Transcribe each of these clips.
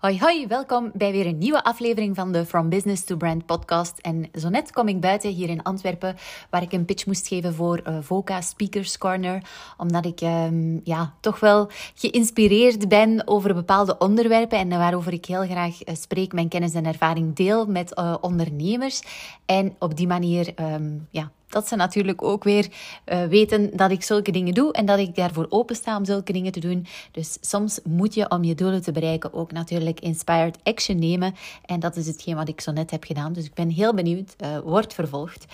Hoi hoi, welkom bij weer een nieuwe aflevering van de From Business to Brand podcast. En zo net kom ik buiten hier in Antwerpen, waar ik een pitch moest geven voor uh, VOCA Speakers Corner. Omdat ik um, ja, toch wel geïnspireerd ben over bepaalde onderwerpen en waarover ik heel graag uh, spreek, mijn kennis en ervaring deel met uh, ondernemers. En op die manier um, ja, dat ze natuurlijk ook weer uh, weten dat ik zulke dingen doe en dat ik daarvoor opensta om zulke dingen te doen. Dus soms moet je om je doelen te bereiken ook natuurlijk inspired action nemen. En dat is hetgeen wat ik zo net heb gedaan. Dus ik ben heel benieuwd. Uh, wordt vervolgd.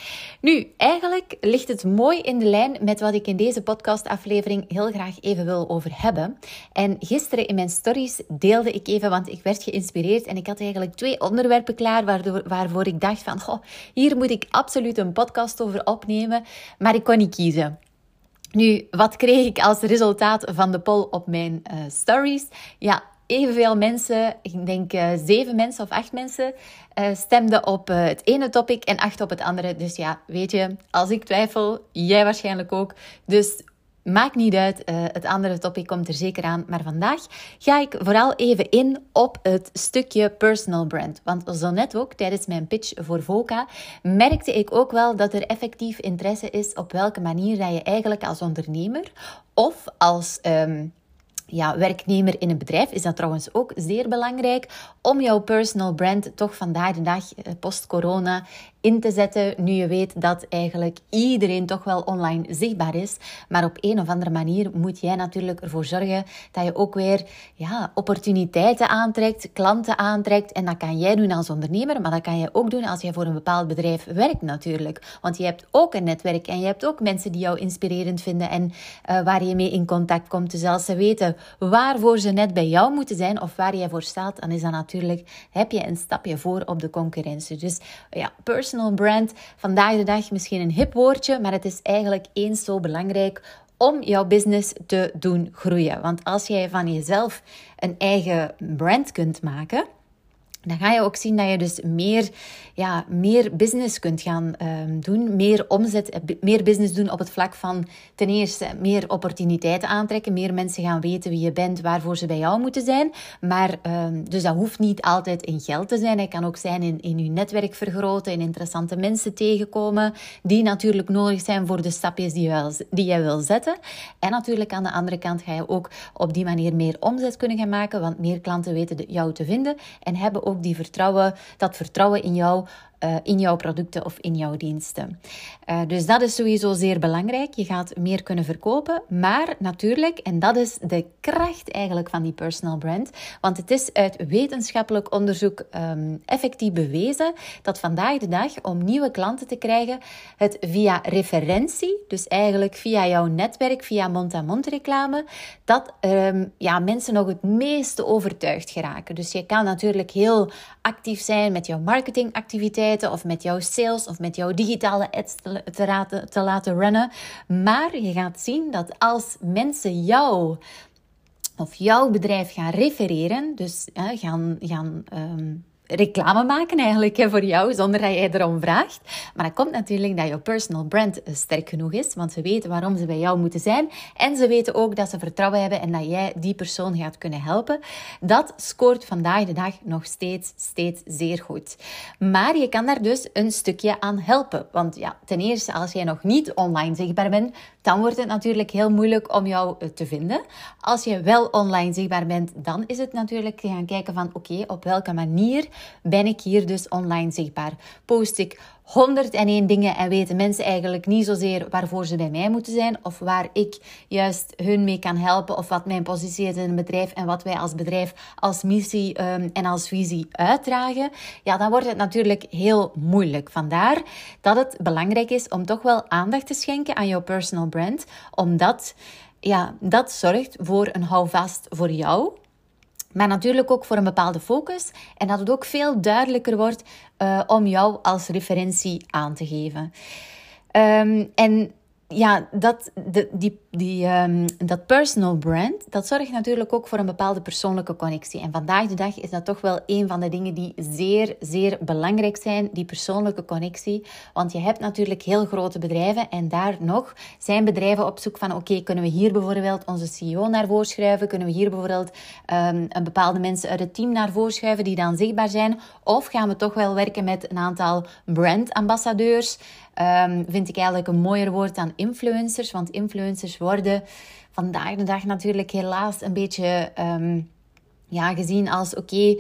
Nu, eigenlijk ligt het mooi in de lijn met wat ik in deze podcastaflevering heel graag even wil over hebben. En gisteren in mijn stories deelde ik even, want ik werd geïnspireerd en ik had eigenlijk twee onderwerpen klaar waardoor, waarvoor ik dacht van, goh, hier moet ik absoluut een podcast over opnemen, maar ik kon niet kiezen. Nu, wat kreeg ik als resultaat van de poll op mijn uh, stories? Ja, evenveel mensen, ik denk uh, zeven mensen of acht mensen, uh, stemden op het ene topic en acht op het andere. Dus ja, weet je, als ik twijfel, jij waarschijnlijk ook. Dus Maakt niet uit, uh, het andere topic komt er zeker aan. Maar vandaag ga ik vooral even in op het stukje personal brand. Want zo net ook tijdens mijn pitch voor VOCA merkte ik ook wel dat er effectief interesse is op welke manier dat je eigenlijk als ondernemer of als um, ja, werknemer in een bedrijf is dat trouwens ook zeer belangrijk om jouw personal brand toch vandaag de dag eh, post-corona in te zetten. Nu je weet dat eigenlijk iedereen toch wel online zichtbaar is. Maar op een of andere manier moet jij natuurlijk ervoor zorgen dat je ook weer ja, opportuniteiten aantrekt, klanten aantrekt. En dat kan jij doen als ondernemer, maar dat kan je ook doen als jij voor een bepaald bedrijf werkt natuurlijk. Want je hebt ook een netwerk en je hebt ook mensen die jou inspirerend vinden en uh, waar je mee in contact komt. Dus als ze weten waarvoor ze net bij jou moeten zijn of waar jij voor staat, dan is dat natuurlijk, heb je een stapje voor op de concurrentie. Dus ja, personal brand vandaag de dag misschien een hip woordje, maar het is eigenlijk eens zo belangrijk om jouw business te doen groeien. Want als jij van jezelf een eigen brand kunt maken, dan ga je ook zien dat je dus meer, ja, meer business kunt gaan um, doen, meer omzet, eh, meer business doen op het vlak van ten eerste meer opportuniteiten aantrekken, meer mensen gaan weten wie je bent, waarvoor ze bij jou moeten zijn. Maar um, dus dat hoeft niet altijd in geld te zijn. Het kan ook zijn in, in je netwerk vergroten, in interessante mensen tegenkomen, die natuurlijk nodig zijn voor de stapjes die je, die je wil zetten. En natuurlijk aan de andere kant ga je ook op die manier meer omzet kunnen gaan maken, want meer klanten weten jou te vinden en hebben ook die vertrouwen, dat vertrouwen in jou uh, in jouw producten of in jouw diensten. Uh, dus dat is sowieso zeer belangrijk. Je gaat meer kunnen verkopen, maar natuurlijk, en dat is de kracht eigenlijk van die personal brand, want het is uit wetenschappelijk onderzoek um, effectief bewezen dat vandaag de dag om nieuwe klanten te krijgen, het via referentie, dus eigenlijk via jouw netwerk, via mond-aan-mond reclame, dat um, ja, mensen nog het meeste overtuigd geraken. Dus je kan natuurlijk heel actief zijn met jouw marketingactiviteiten of met jouw sales of met jouw digitale ads te, te, laten, te laten runnen. Maar je gaat zien dat als mensen jou of jouw bedrijf gaan refereren, dus gaan, gaan um, reclame maken eigenlijk voor jou, zonder dat jij erom vraagt. Maar dat komt natuurlijk dat jouw personal brand eh, sterk genoeg is, want ze weten waarom ze bij jou moeten zijn. En ze weten ook dat ze vertrouwen hebben en dat jij die persoon gaat kunnen helpen. Dat scoort vandaag de dag nog steeds, steeds zeer goed. Maar je kan daar dus een stukje aan helpen. Want ja, ten eerste, als jij nog niet online zichtbaar bent, dan wordt het natuurlijk heel moeilijk om jou eh, te vinden. Als je wel online zichtbaar bent, dan is het natuurlijk gaan kijken van oké, op welke manier ben ik hier dus online zichtbaar. Post ik 101 dingen en weten mensen eigenlijk niet zozeer waarvoor ze bij mij moeten zijn of waar ik juist hun mee kan helpen of wat mijn positie is in een bedrijf en wat wij als bedrijf als missie ehm, en als visie uitdragen, ja, dan wordt het natuurlijk heel moeilijk. Vandaar dat het belangrijk is om toch wel aandacht te schenken aan jouw personal brand, omdat ja, dat zorgt voor een houvast voor jou maar natuurlijk ook voor een bepaalde focus. En dat het ook veel duidelijker wordt uh, om jou als referentie aan te geven. Um, en ja, dat, de, die, die, um, dat personal brand, dat zorgt natuurlijk ook voor een bepaalde persoonlijke connectie. En vandaag de dag is dat toch wel een van de dingen die zeer, zeer belangrijk zijn, die persoonlijke connectie. Want je hebt natuurlijk heel grote bedrijven en daar nog zijn bedrijven op zoek van, oké, kunnen we hier bijvoorbeeld onze CEO naar voren? Kunnen we hier bijvoorbeeld um, een bepaalde mensen uit het team naar voren schuiven die dan zichtbaar zijn? Of gaan we toch wel werken met een aantal brandambassadeurs? Um, vind ik eigenlijk een mooier woord dan influencers. Want influencers worden vandaag de dag natuurlijk helaas een beetje. Um, ja, gezien als oké, uh,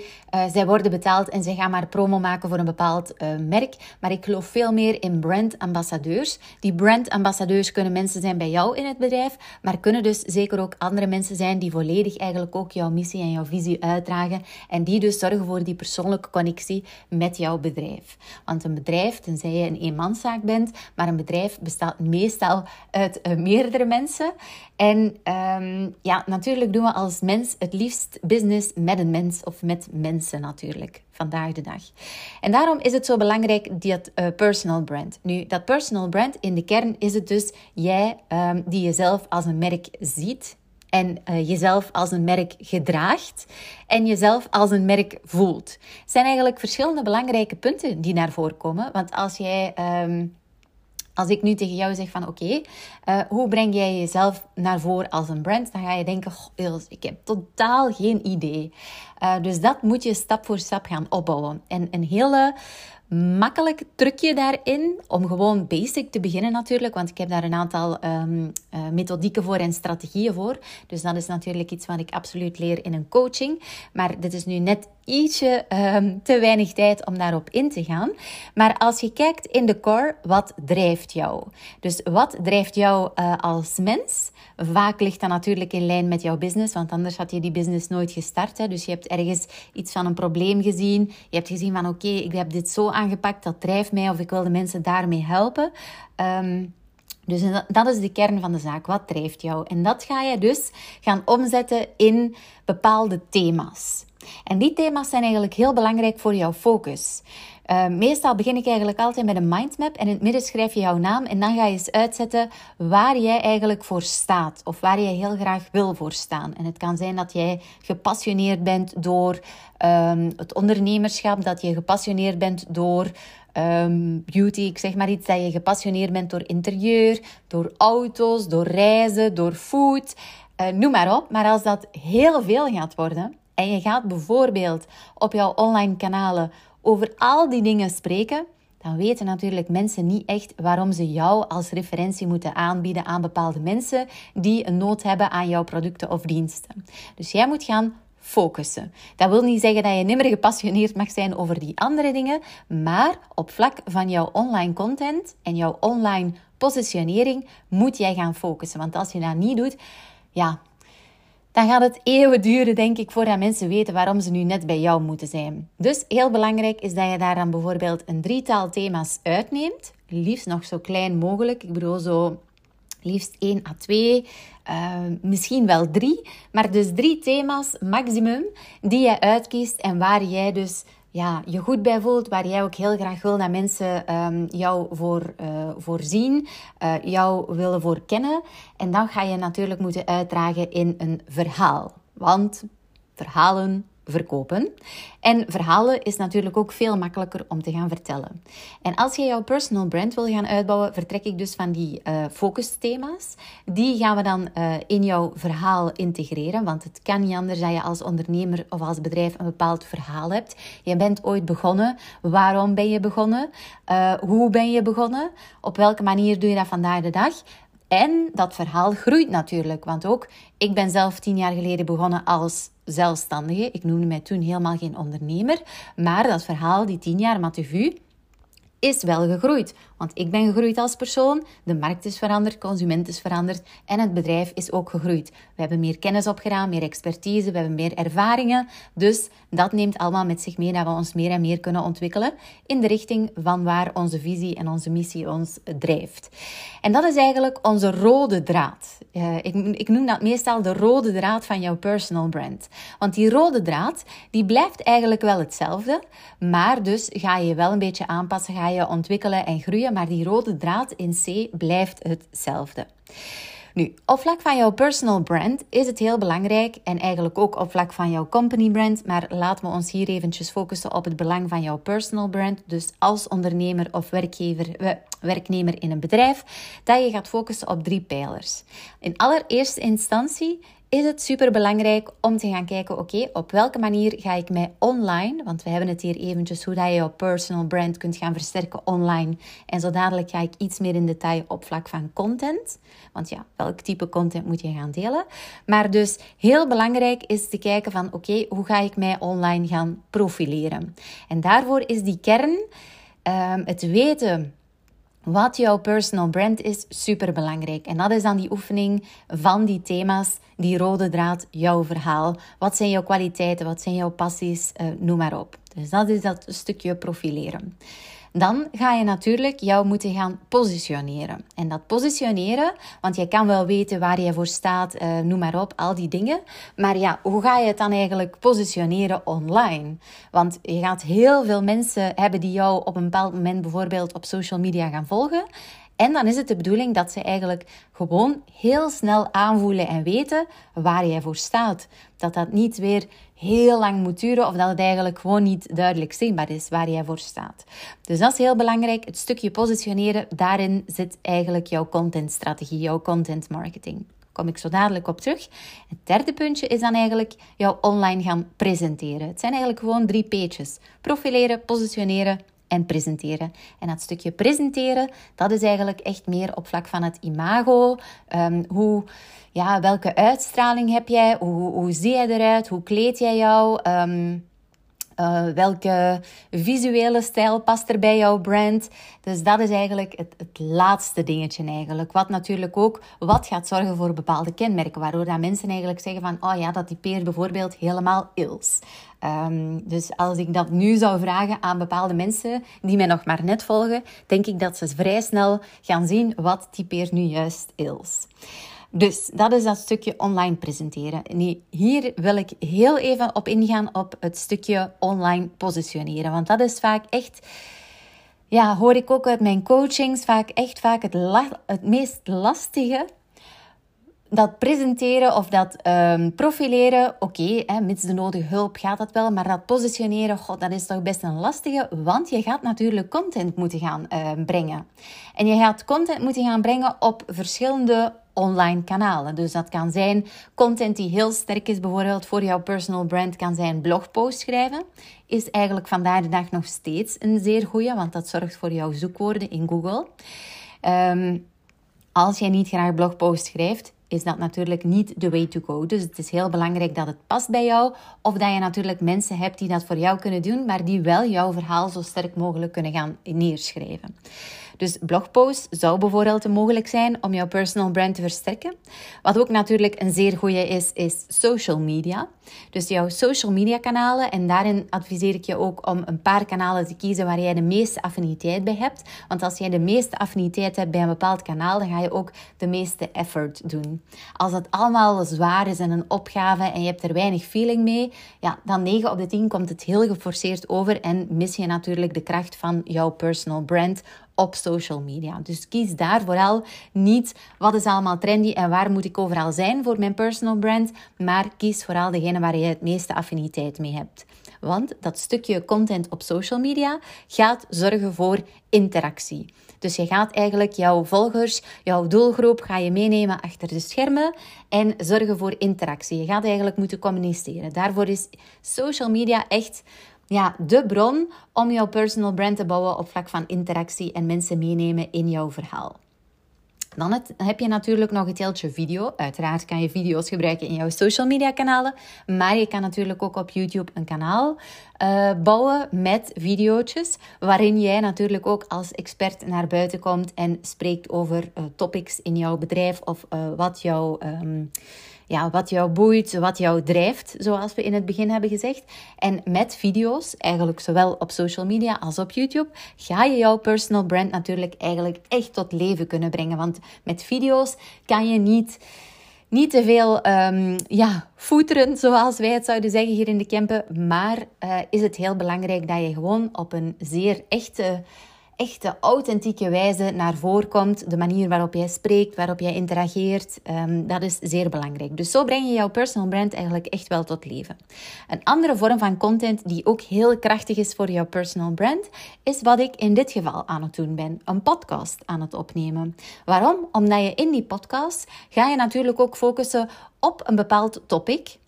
zij worden betaald en zij gaan maar promo maken voor een bepaald uh, merk. Maar ik geloof veel meer in brandambassadeurs. Die brandambassadeurs kunnen mensen zijn bij jou in het bedrijf, maar kunnen dus zeker ook andere mensen zijn die volledig eigenlijk ook jouw missie en jouw visie uitdragen. En die dus zorgen voor die persoonlijke connectie met jouw bedrijf. Want een bedrijf, tenzij je een eenmanszaak bent, maar een bedrijf bestaat meestal uit uh, meerdere mensen. En um, ja, natuurlijk doen we als mens het liefst business met een mens of met mensen natuurlijk, vandaag de dag. En daarom is het zo belangrijk, dat uh, personal brand. Nu, dat personal brand, in de kern is het dus jij um, die jezelf als een merk ziet en uh, jezelf als een merk gedraagt en jezelf als een merk voelt. Het zijn eigenlijk verschillende belangrijke punten die naar voren komen. Want als jij... Um, als ik nu tegen jou zeg van oké, uh, hoe breng jij jezelf naar voren als een brand? Dan ga je denken, goh, ik heb totaal geen idee. Uh, dus dat moet je stap voor stap gaan opbouwen. En een hele makkelijk trucje daarin, om gewoon basic te beginnen natuurlijk, want ik heb daar een aantal um, uh, methodieken voor en strategieën voor. Dus dat is natuurlijk iets wat ik absoluut leer in een coaching. Maar dit is nu net ietsje um, te weinig tijd om daarop in te gaan. Maar als je kijkt in de core, wat drijft jou? Dus wat drijft jou uh, als mens? Vaak ligt dat natuurlijk in lijn met jouw business, want anders had je die business nooit gestart. Hè? Dus je hebt ergens iets van een probleem gezien. Je hebt gezien van oké, ik heb dit zo aangepakt, dat drijft mij of ik wil de mensen daarmee helpen. Um, dus dat is de kern van de zaak. Wat drijft jou? En dat ga je dus gaan omzetten in bepaalde thema's. En die thema's zijn eigenlijk heel belangrijk voor jouw focus. Uh, meestal begin ik eigenlijk altijd met een mindmap en in het midden schrijf je jouw naam en dan ga je eens uitzetten waar jij eigenlijk voor staat of waar jij heel graag wil voor staan. En het kan zijn dat jij gepassioneerd bent door um, het ondernemerschap, dat je gepassioneerd bent door um, beauty, ik zeg maar iets, dat je gepassioneerd bent door interieur, door auto's, door reizen, door food, uh, noem maar op. Maar als dat heel veel gaat worden en je gaat bijvoorbeeld op jouw online kanalen over al die dingen spreken, dan weten natuurlijk mensen niet echt waarom ze jou als referentie moeten aanbieden aan bepaalde mensen die een nood hebben aan jouw producten of diensten. Dus jij moet gaan focussen. Dat wil niet zeggen dat je nimmer gepassioneerd mag zijn over die andere dingen, maar op vlak van jouw online content en jouw online positionering moet jij gaan focussen. Want als je dat niet doet, ja, dan gaat het eeuwen duren, denk ik, voordat mensen weten waarom ze nu net bij jou moeten zijn. Dus heel belangrijk is dat je daar dan bijvoorbeeld een drietal thema's uitneemt. Liefst nog zo klein mogelijk. Ik bedoel, zo liefst 1 à 2, uh, misschien wel drie. Maar dus drie thema's maximum die je uitkiest en waar jij dus ja, je goed bij voelt, waar jij ook heel graag wil dat mensen um, jou voor, uh, voor zien, uh, jou willen voor kennen. En dan ga je natuurlijk moeten uitdragen in een verhaal. Want verhalen verkopen. En verhalen is natuurlijk ook veel makkelijker om te gaan vertellen. En als je jouw personal brand wil gaan uitbouwen, vertrek ik dus van die uh, focusthema's. Die gaan we dan uh, in jouw verhaal integreren, want het kan niet anders dat je als ondernemer of als bedrijf een bepaald verhaal hebt. Je bent ooit begonnen. Waarom ben je begonnen? Uh, hoe ben je begonnen? Op welke manier doe je dat vandaag de dag? En dat verhaal groeit natuurlijk, want ook ik ben zelf tien jaar geleden begonnen als zelfstandige. Ik noemde mij toen helemaal geen ondernemer, maar dat verhaal, die tien jaar Matuvu, is wel gegroeid. Want ik ben gegroeid als persoon, de markt is veranderd, consument is veranderd en het bedrijf is ook gegroeid. We hebben meer kennis opgedaan, meer expertise, we hebben meer ervaringen. Dus dat neemt allemaal met zich mee dat we ons meer en meer kunnen ontwikkelen in de richting van waar onze visie en onze missie ons drijft. En dat is eigenlijk onze rode draad. Uh, ik, ik noem dat meestal de rode draad van jouw personal brand. Want die rode draad, die blijft eigenlijk wel hetzelfde, maar dus ga je wel een beetje aanpassen, ga je ontwikkelen en groeien maar die rode draad in C blijft hetzelfde. Nu, op vlak van jouw personal brand is het heel belangrijk en eigenlijk ook op vlak van jouw company brand, maar laten we ons hier eventjes focussen op het belang van jouw personal brand. Dus als ondernemer of werkgever, werknemer in een bedrijf, dat je gaat focussen op drie pijlers. In allereerste instantie is het super belangrijk om te gaan kijken: oké, op welke manier ga ik mij online, want we hebben het hier eventjes hoe dat je je personal brand kunt gaan versterken online. En zo dadelijk ga ik iets meer in detail op vlak van content. Want ja, welk type content moet je gaan delen? Maar dus heel belangrijk is te kijken van oké, hoe ga ik mij online gaan profileren? En daarvoor is die kern um, het weten wat jouw personal brand is, super belangrijk. En dat is dan die oefening van die thema's, die rode draad, jouw verhaal. Wat zijn jouw kwaliteiten, wat zijn jouw passies, uh, noem maar op. Dus dat is dat stukje profileren. Dan ga je natuurlijk jou moeten gaan positioneren. En dat positioneren, want je kan wel weten waar je voor staat, uh, noem maar op, al die dingen. Maar ja, hoe ga je het dan eigenlijk positioneren online? Want je gaat heel veel mensen hebben die jou op een bepaald moment bijvoorbeeld op social media gaan volgen. En dan is het de bedoeling dat ze eigenlijk gewoon heel snel aanvoelen en weten waar jij voor staat. Dat dat niet weer heel lang moet duren of dat het eigenlijk gewoon niet duidelijk zichtbaar is waar jij voor staat. Dus dat is heel belangrijk. Het stukje positioneren, daarin zit eigenlijk jouw contentstrategie, jouw content marketing. Kom ik zo dadelijk op terug. Het derde puntje is dan eigenlijk jouw online gaan presenteren. Het zijn eigenlijk gewoon drie peetjes: profileren, positioneren en presenteren. En dat stukje presenteren, dat is eigenlijk echt meer op vlak van het imago. Um, hoe, ja, welke uitstraling heb jij? Hoe, hoe zie jij eruit? Hoe kleed jij jou? Um, uh, welke visuele stijl past er bij jouw brand? Dus dat is eigenlijk het, het, laatste dingetje eigenlijk. Wat natuurlijk ook wat gaat zorgen voor bepaalde kenmerken. Waardoor dat mensen eigenlijk zeggen van... Oh ja, dat typeert bijvoorbeeld helemaal ils. Um, dus als ik dat nu zou vragen aan bepaalde mensen die mij nog maar net volgen... denk ik dat ze vrij snel gaan zien wat typeert nu juist ils. Dus dat is dat stukje online presenteren. Hier wil ik heel even op ingaan op het stukje online positioneren. Want dat is vaak echt, ja, hoor ik ook uit mijn coachings, vaak echt vaak het, het meest lastige dat presenteren of dat um, profileren, oké, okay, mits de nodige hulp gaat dat wel, maar dat positioneren, god, dat is toch best een lastige, want je gaat natuurlijk content moeten gaan uh, brengen. En je gaat content moeten gaan brengen op verschillende online kanalen. Dus dat kan zijn content die heel sterk is, bijvoorbeeld voor jouw personal brand, kan zijn blogpost schrijven. Is eigenlijk vandaag de dag nog steeds een zeer goede, want dat zorgt voor jouw zoekwoorden in Google. Um, als jij niet graag blogpost schrijft, is dat natuurlijk niet de way to go. Dus het is heel belangrijk dat het past bij jou. Of dat je natuurlijk mensen hebt die dat voor jou kunnen doen, maar die wel jouw verhaal zo sterk mogelijk kunnen gaan neerschrijven. Dus blogpost zou bijvoorbeeld mogelijk zijn om jouw personal brand te versterken. Wat ook natuurlijk een zeer goede is, is social media. Dus jouw social media kanalen. En daarin adviseer ik je ook om een paar kanalen te kiezen waar jij de meeste affiniteit bij hebt. Want als jij de meeste affiniteit hebt bij een bepaald kanaal, dan ga je ook de meeste effort doen. Als het allemaal zwaar is en een opgave en je hebt er weinig feeling mee, ja, dan 9 op de 10 komt het heel geforceerd over en mis je natuurlijk de kracht van jouw personal brand op social media. Dus kies daar vooral niet wat is allemaal trendy en waar moet ik overal zijn voor mijn personal brand, maar kies vooral degene waar je het meeste affiniteit mee hebt. Want dat stukje content op social media gaat zorgen voor interactie. Dus je gaat eigenlijk jouw volgers, jouw doelgroep, ga je meenemen achter de schermen en zorgen voor interactie. Je gaat eigenlijk moeten communiceren. Daarvoor is social media echt ja, de bron om jouw personal brand te bouwen op vlak van interactie en mensen meenemen in jouw verhaal. Dan heb je natuurlijk nog het deeltje video. Uiteraard kan je video's gebruiken in jouw social media kanalen. Maar je kan natuurlijk ook op YouTube een kanaal uh, bouwen met video's. Waarin jij natuurlijk ook als expert naar buiten komt en spreekt over uh, topics in jouw bedrijf of uh, wat jouw. Um, ja, wat jou boeit, wat jou drijft, zoals we in het begin hebben gezegd. En met video's, eigenlijk zowel op social media als op YouTube, ga je jouw personal brand natuurlijk eigenlijk echt tot leven kunnen brengen. Want met video's kan je niet niet te veel um, ja, voeteren, zoals wij het zouden zeggen hier in de Kempen. Maar uh, is het heel belangrijk dat je gewoon op een zeer echte echte, authentieke wijze naar voren komt. De manier waarop jij spreekt, waarop jij interageert, um, dat is zeer belangrijk. Dus zo breng je jouw personal brand eigenlijk echt wel tot leven. Een andere vorm van content die ook heel krachtig is voor jouw personal brand, is wat ik in dit geval aan het doen ben. Een podcast aan het opnemen. Waarom? Omdat je in die podcast ga je natuurlijk ook focussen op een bepaald topic.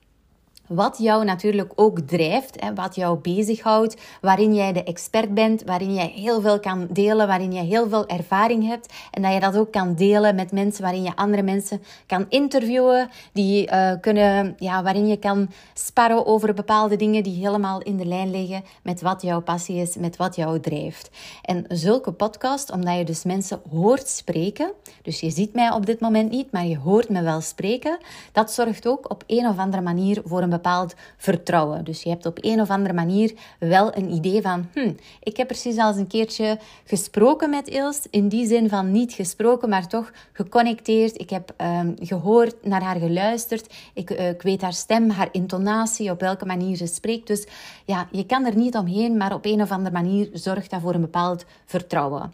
Wat jou natuurlijk ook drijft, hè, wat jou bezighoudt, waarin jij de expert bent, waarin jij heel veel kan delen, waarin je heel veel ervaring hebt. En dat je dat ook kan delen met mensen, waarin je andere mensen kan interviewen, die, uh, kunnen, ja, waarin je kan sparren over bepaalde dingen die helemaal in de lijn liggen met wat jouw passie is, met wat jou drijft. En zulke podcast, omdat je dus mensen hoort spreken, dus je ziet mij op dit moment niet, maar je hoort me wel spreken, dat zorgt ook op een of andere manier voor een bepaald vertrouwen. Dus je hebt op een of andere manier wel een idee van, hm, ik heb precies al eens een keertje gesproken met Ilse, in die zin van niet gesproken, maar toch geconnecteerd. Ik heb um, gehoord, naar haar geluisterd. Ik, uh, ik weet haar stem, haar intonatie, op welke manier ze spreekt. Dus ja, je kan er niet omheen, maar op een of andere manier zorgt dat voor een bepaald vertrouwen.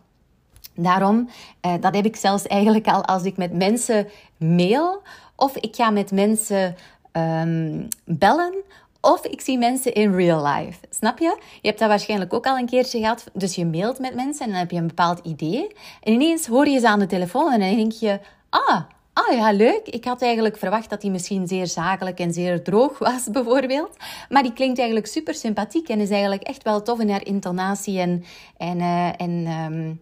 Daarom, eh, dat heb ik zelfs eigenlijk al als ik met mensen mail of ik ga met mensen um, bellen of ik zie mensen in real life. Snap je? Je hebt dat waarschijnlijk ook al een keertje gehad. Dus je mailt met mensen en dan heb je een bepaald idee. En ineens hoor je ze aan de telefoon en dan denk je... Ah, ah ja, leuk. Ik had eigenlijk verwacht dat die misschien zeer zakelijk en zeer droog was, bijvoorbeeld. Maar die klinkt eigenlijk super sympathiek en is eigenlijk echt wel tof in haar intonatie en, en, uh, en, um,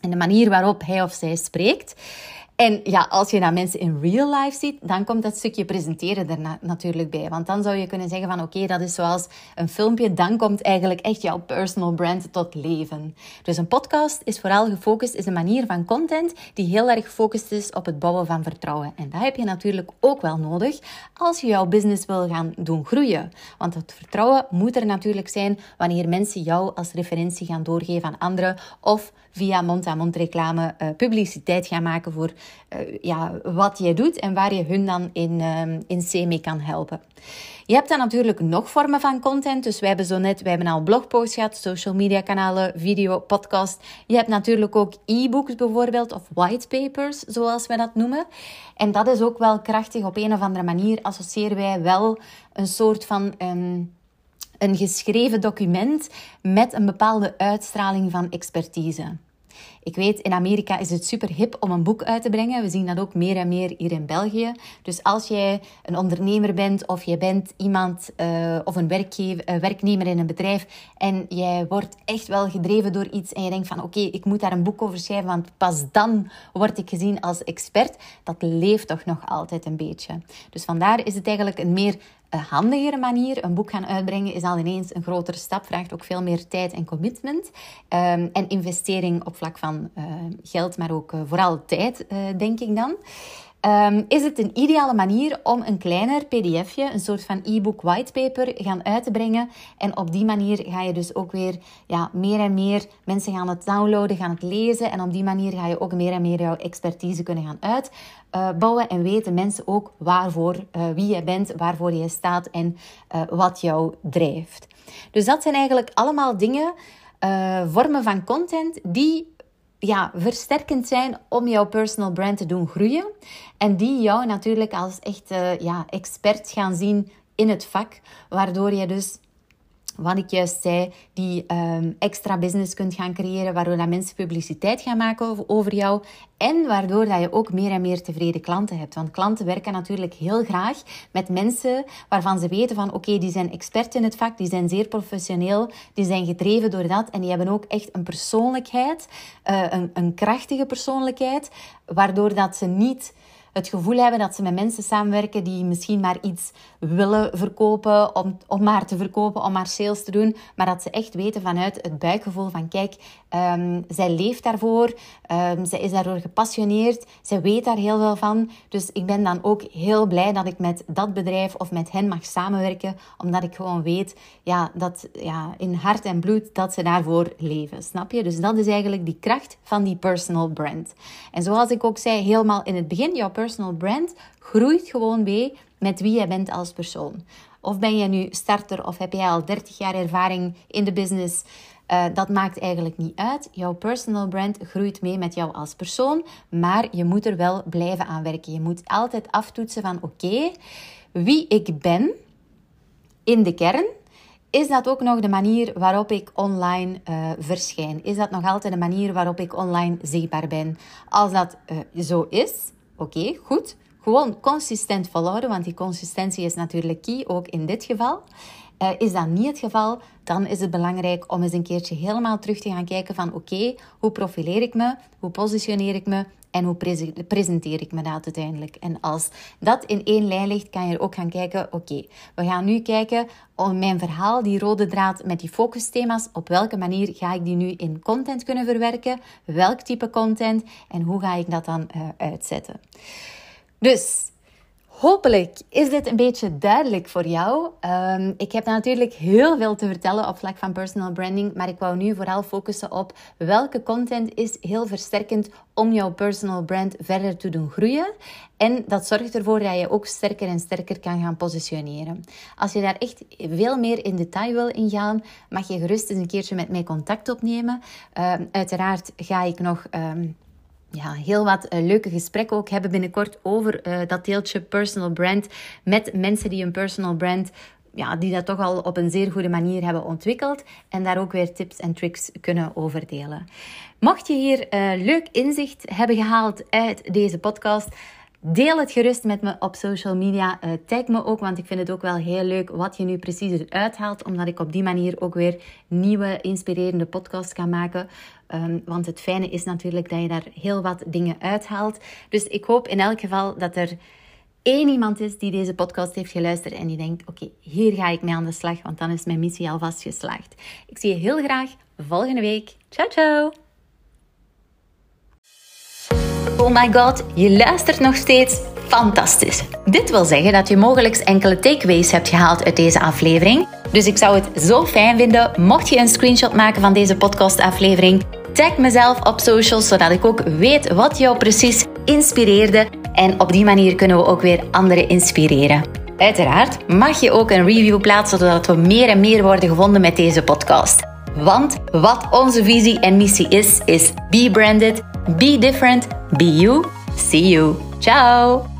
en de manier waarop hij of zij spreekt. En ja, als je naar mensen in real life ziet, dan komt dat stukje presenteren er natuurlijk bij. Want dan zou je kunnen zeggen van oké, dat is zoals een filmpje. Dan komt eigenlijk echt jouw personal brand tot leven. Dus een podcast is vooral gefocust, is een manier van content die heel erg gefocust is op het bouwen van vertrouwen. En dat heb je natuurlijk ook wel nodig als je jouw business wil gaan doen groeien. Want het vertrouwen moet er natuurlijk zijn wanneer mensen jou als referentie gaan doorgeven aan anderen of via mond-aan-mond reclame uh, publiciteit gaan maken voor uh, ja, wat jij doet en waar je hun dan in, uh, in C mee kan helpen. Je hebt dan natuurlijk nog vormen van content. Dus wij hebben zo net, wij hebben al blogposts gehad, social media kanalen, video, podcast. Je hebt natuurlijk ook e-books bijvoorbeeld of whitepapers, zoals we dat noemen. En dat is ook wel krachtig. Op een of andere manier associëren wij wel een soort van... Um, een geschreven document met een bepaalde uitstraling van expertise. Ik weet, in Amerika is het super hip om een boek uit te brengen. We zien dat ook meer en meer hier in België. Dus als jij een ondernemer bent of je bent iemand uh, of een werkgever, uh, werknemer in een bedrijf en jij wordt echt wel gedreven door iets en je denkt van oké, ik moet daar een boek over schrijven, want pas dan word ik gezien als expert. Dat leeft toch nog altijd een beetje. Dus vandaar is het eigenlijk een meer een handigere manier. Een boek gaan uitbrengen is al ineens een grotere stap, vraagt ook veel meer tijd en commitment. Um, en investering op vlak van uh, geld, maar ook uh, vooral tijd, uh, denk ik dan. Um, is het een ideale manier om een kleiner pdfje, een soort van e-book whitepaper, gaan uit te brengen. En op die manier ga je dus ook weer ja, meer en meer mensen gaan het downloaden, gaan het lezen. En op die manier ga je ook meer en meer jouw expertise kunnen gaan uitbouwen. en weten mensen ook waarvoor, uh, wie je bent, waarvoor je staat en uh, wat jou drijft. Dus dat zijn eigenlijk allemaal dingen, vormen van content die ja, versterkend zijn om jouw personal brand te doen groeien. En die jou natuurlijk als echt ja, expert gaan zien in het vak, waardoor je dus wat ik juist zei, die ehm, extra business kunt gaan creëren, waardoor dat mensen publiciteit gaan maken over jou en waardoor dat je ook meer en meer tevreden klanten hebt. Want klanten werken natuurlijk heel graag met mensen waarvan ze weten van oké, die zijn expert in het vak, die zijn zeer professioneel, die zijn gedreven door dat en die hebben ook echt een persoonlijkheid, uh, een, een krachtige persoonlijkheid, waardoor dat ze niet het gevoel hebben dat ze met mensen samenwerken die misschien maar iets willen verkopen, om, om maar te verkopen, om maar sales te doen. Maar dat ze echt weten vanuit het buikgevoel van kijk, um, zij leeft daarvoor, um, zij is daardoor gepassioneerd, zij weet daar heel veel van. Dus ik ben dan ook heel blij dat ik met dat bedrijf of met hen mag samenwerken, omdat ik gewoon weet ja, dat ja, in hart en bloed dat ze daarvoor leven. Snap je? Dus dat is eigenlijk die kracht van die personal brand. En zoals ik ook zei helemaal in het begin, jouw personal brand groeit gewoon mee met wie je bent als persoon. Of ben je nu starter of heb jij al 30 jaar ervaring in de business? Uh, dat maakt eigenlijk niet uit. Jouw personal brand groeit mee met jou als persoon, maar je moet er wel blijven aan werken. Je moet altijd aftoetsen van oké, wie ik ben in de kern, is dat ook nog de manier waarop ik online uh, verschijn? Is dat nog altijd de manier waarop ik online zichtbaar ben? Als dat uh, zo is, Oké, goed. Gewoon consistent volhouden, want die consistentie is natuurlijk key, ook in dit geval. Uh, is dat niet het geval, dan is het belangrijk om eens een keertje helemaal terug te gaan kijken van oké, hoe profileer ik me, hoe positioneer ik me en hoe presenteer ik me dat uiteindelijk. En als dat in één lijn ligt, kan je ook gaan kijken, oké, we gaan nu kijken om mijn verhaal, die rode draad met die focusthema's, op welke manier ga ik die nu in content kunnen verwerken, welk type content en hoe ga ik dat dan uh, uitzetten. Dus Hopelijk is dit een beetje duidelijk voor jou. Um, ik heb natuurlijk heel veel te vertellen op vlak van personal branding, maar ik wou nu vooral focussen op welke content is heel versterkend om jouw personal brand verder te doen groeien. En dat zorgt ervoor dat je ook sterker en sterker kan gaan positioneren. Als je daar echt veel meer in detail wil ingaan, mag je gerust eens een keertje met mij contact opnemen. Um, uiteraard ga ik nog. Um, ja, heel wat uh, leuke gesprekken ook hebben binnenkort over uh, dat deeltje personal brand met mensen die een personal brand ja, die dat toch al op een zeer goede manier hebben ontwikkeld en daar ook weer tips en tricks kunnen over delen. Mocht je hier uh, leuk inzicht hebben gehaald uit deze podcast, Deel het gerust met me op social media. Uh, tag me ook, want ik vind het ook wel heel leuk wat je nu precies eruit haalt. Omdat ik op die manier ook weer nieuwe, inspirerende podcasts kan maken. Um, want het fijne is natuurlijk dat je daar heel wat dingen uithaalt. Dus ik hoop in elk geval dat er één iemand is die deze podcast heeft geluisterd en die denkt: Oké, hier ga ik mee aan de slag, want dan is mijn missie alvast geslaagd. Ik zie je heel graag volgende week. Ciao, ciao! Oh my god, je luistert nog steeds. Fantastisch. Dit wil zeggen dat je mogelijk enkele takeaways hebt gehaald uit deze aflevering. Dus ik zou het zo fijn vinden mocht je een screenshot maken van deze podcastaflevering. Tag mezelf op socials zodat ik ook weet wat jou precies inspireerde. En op die manier kunnen we ook weer anderen inspireren. Uiteraard mag je ook een review plaatsen zodat we meer en meer worden gevonden met deze podcast. Want wat onze visie en missie is, is be branded, be different, be you. See you. Ciao!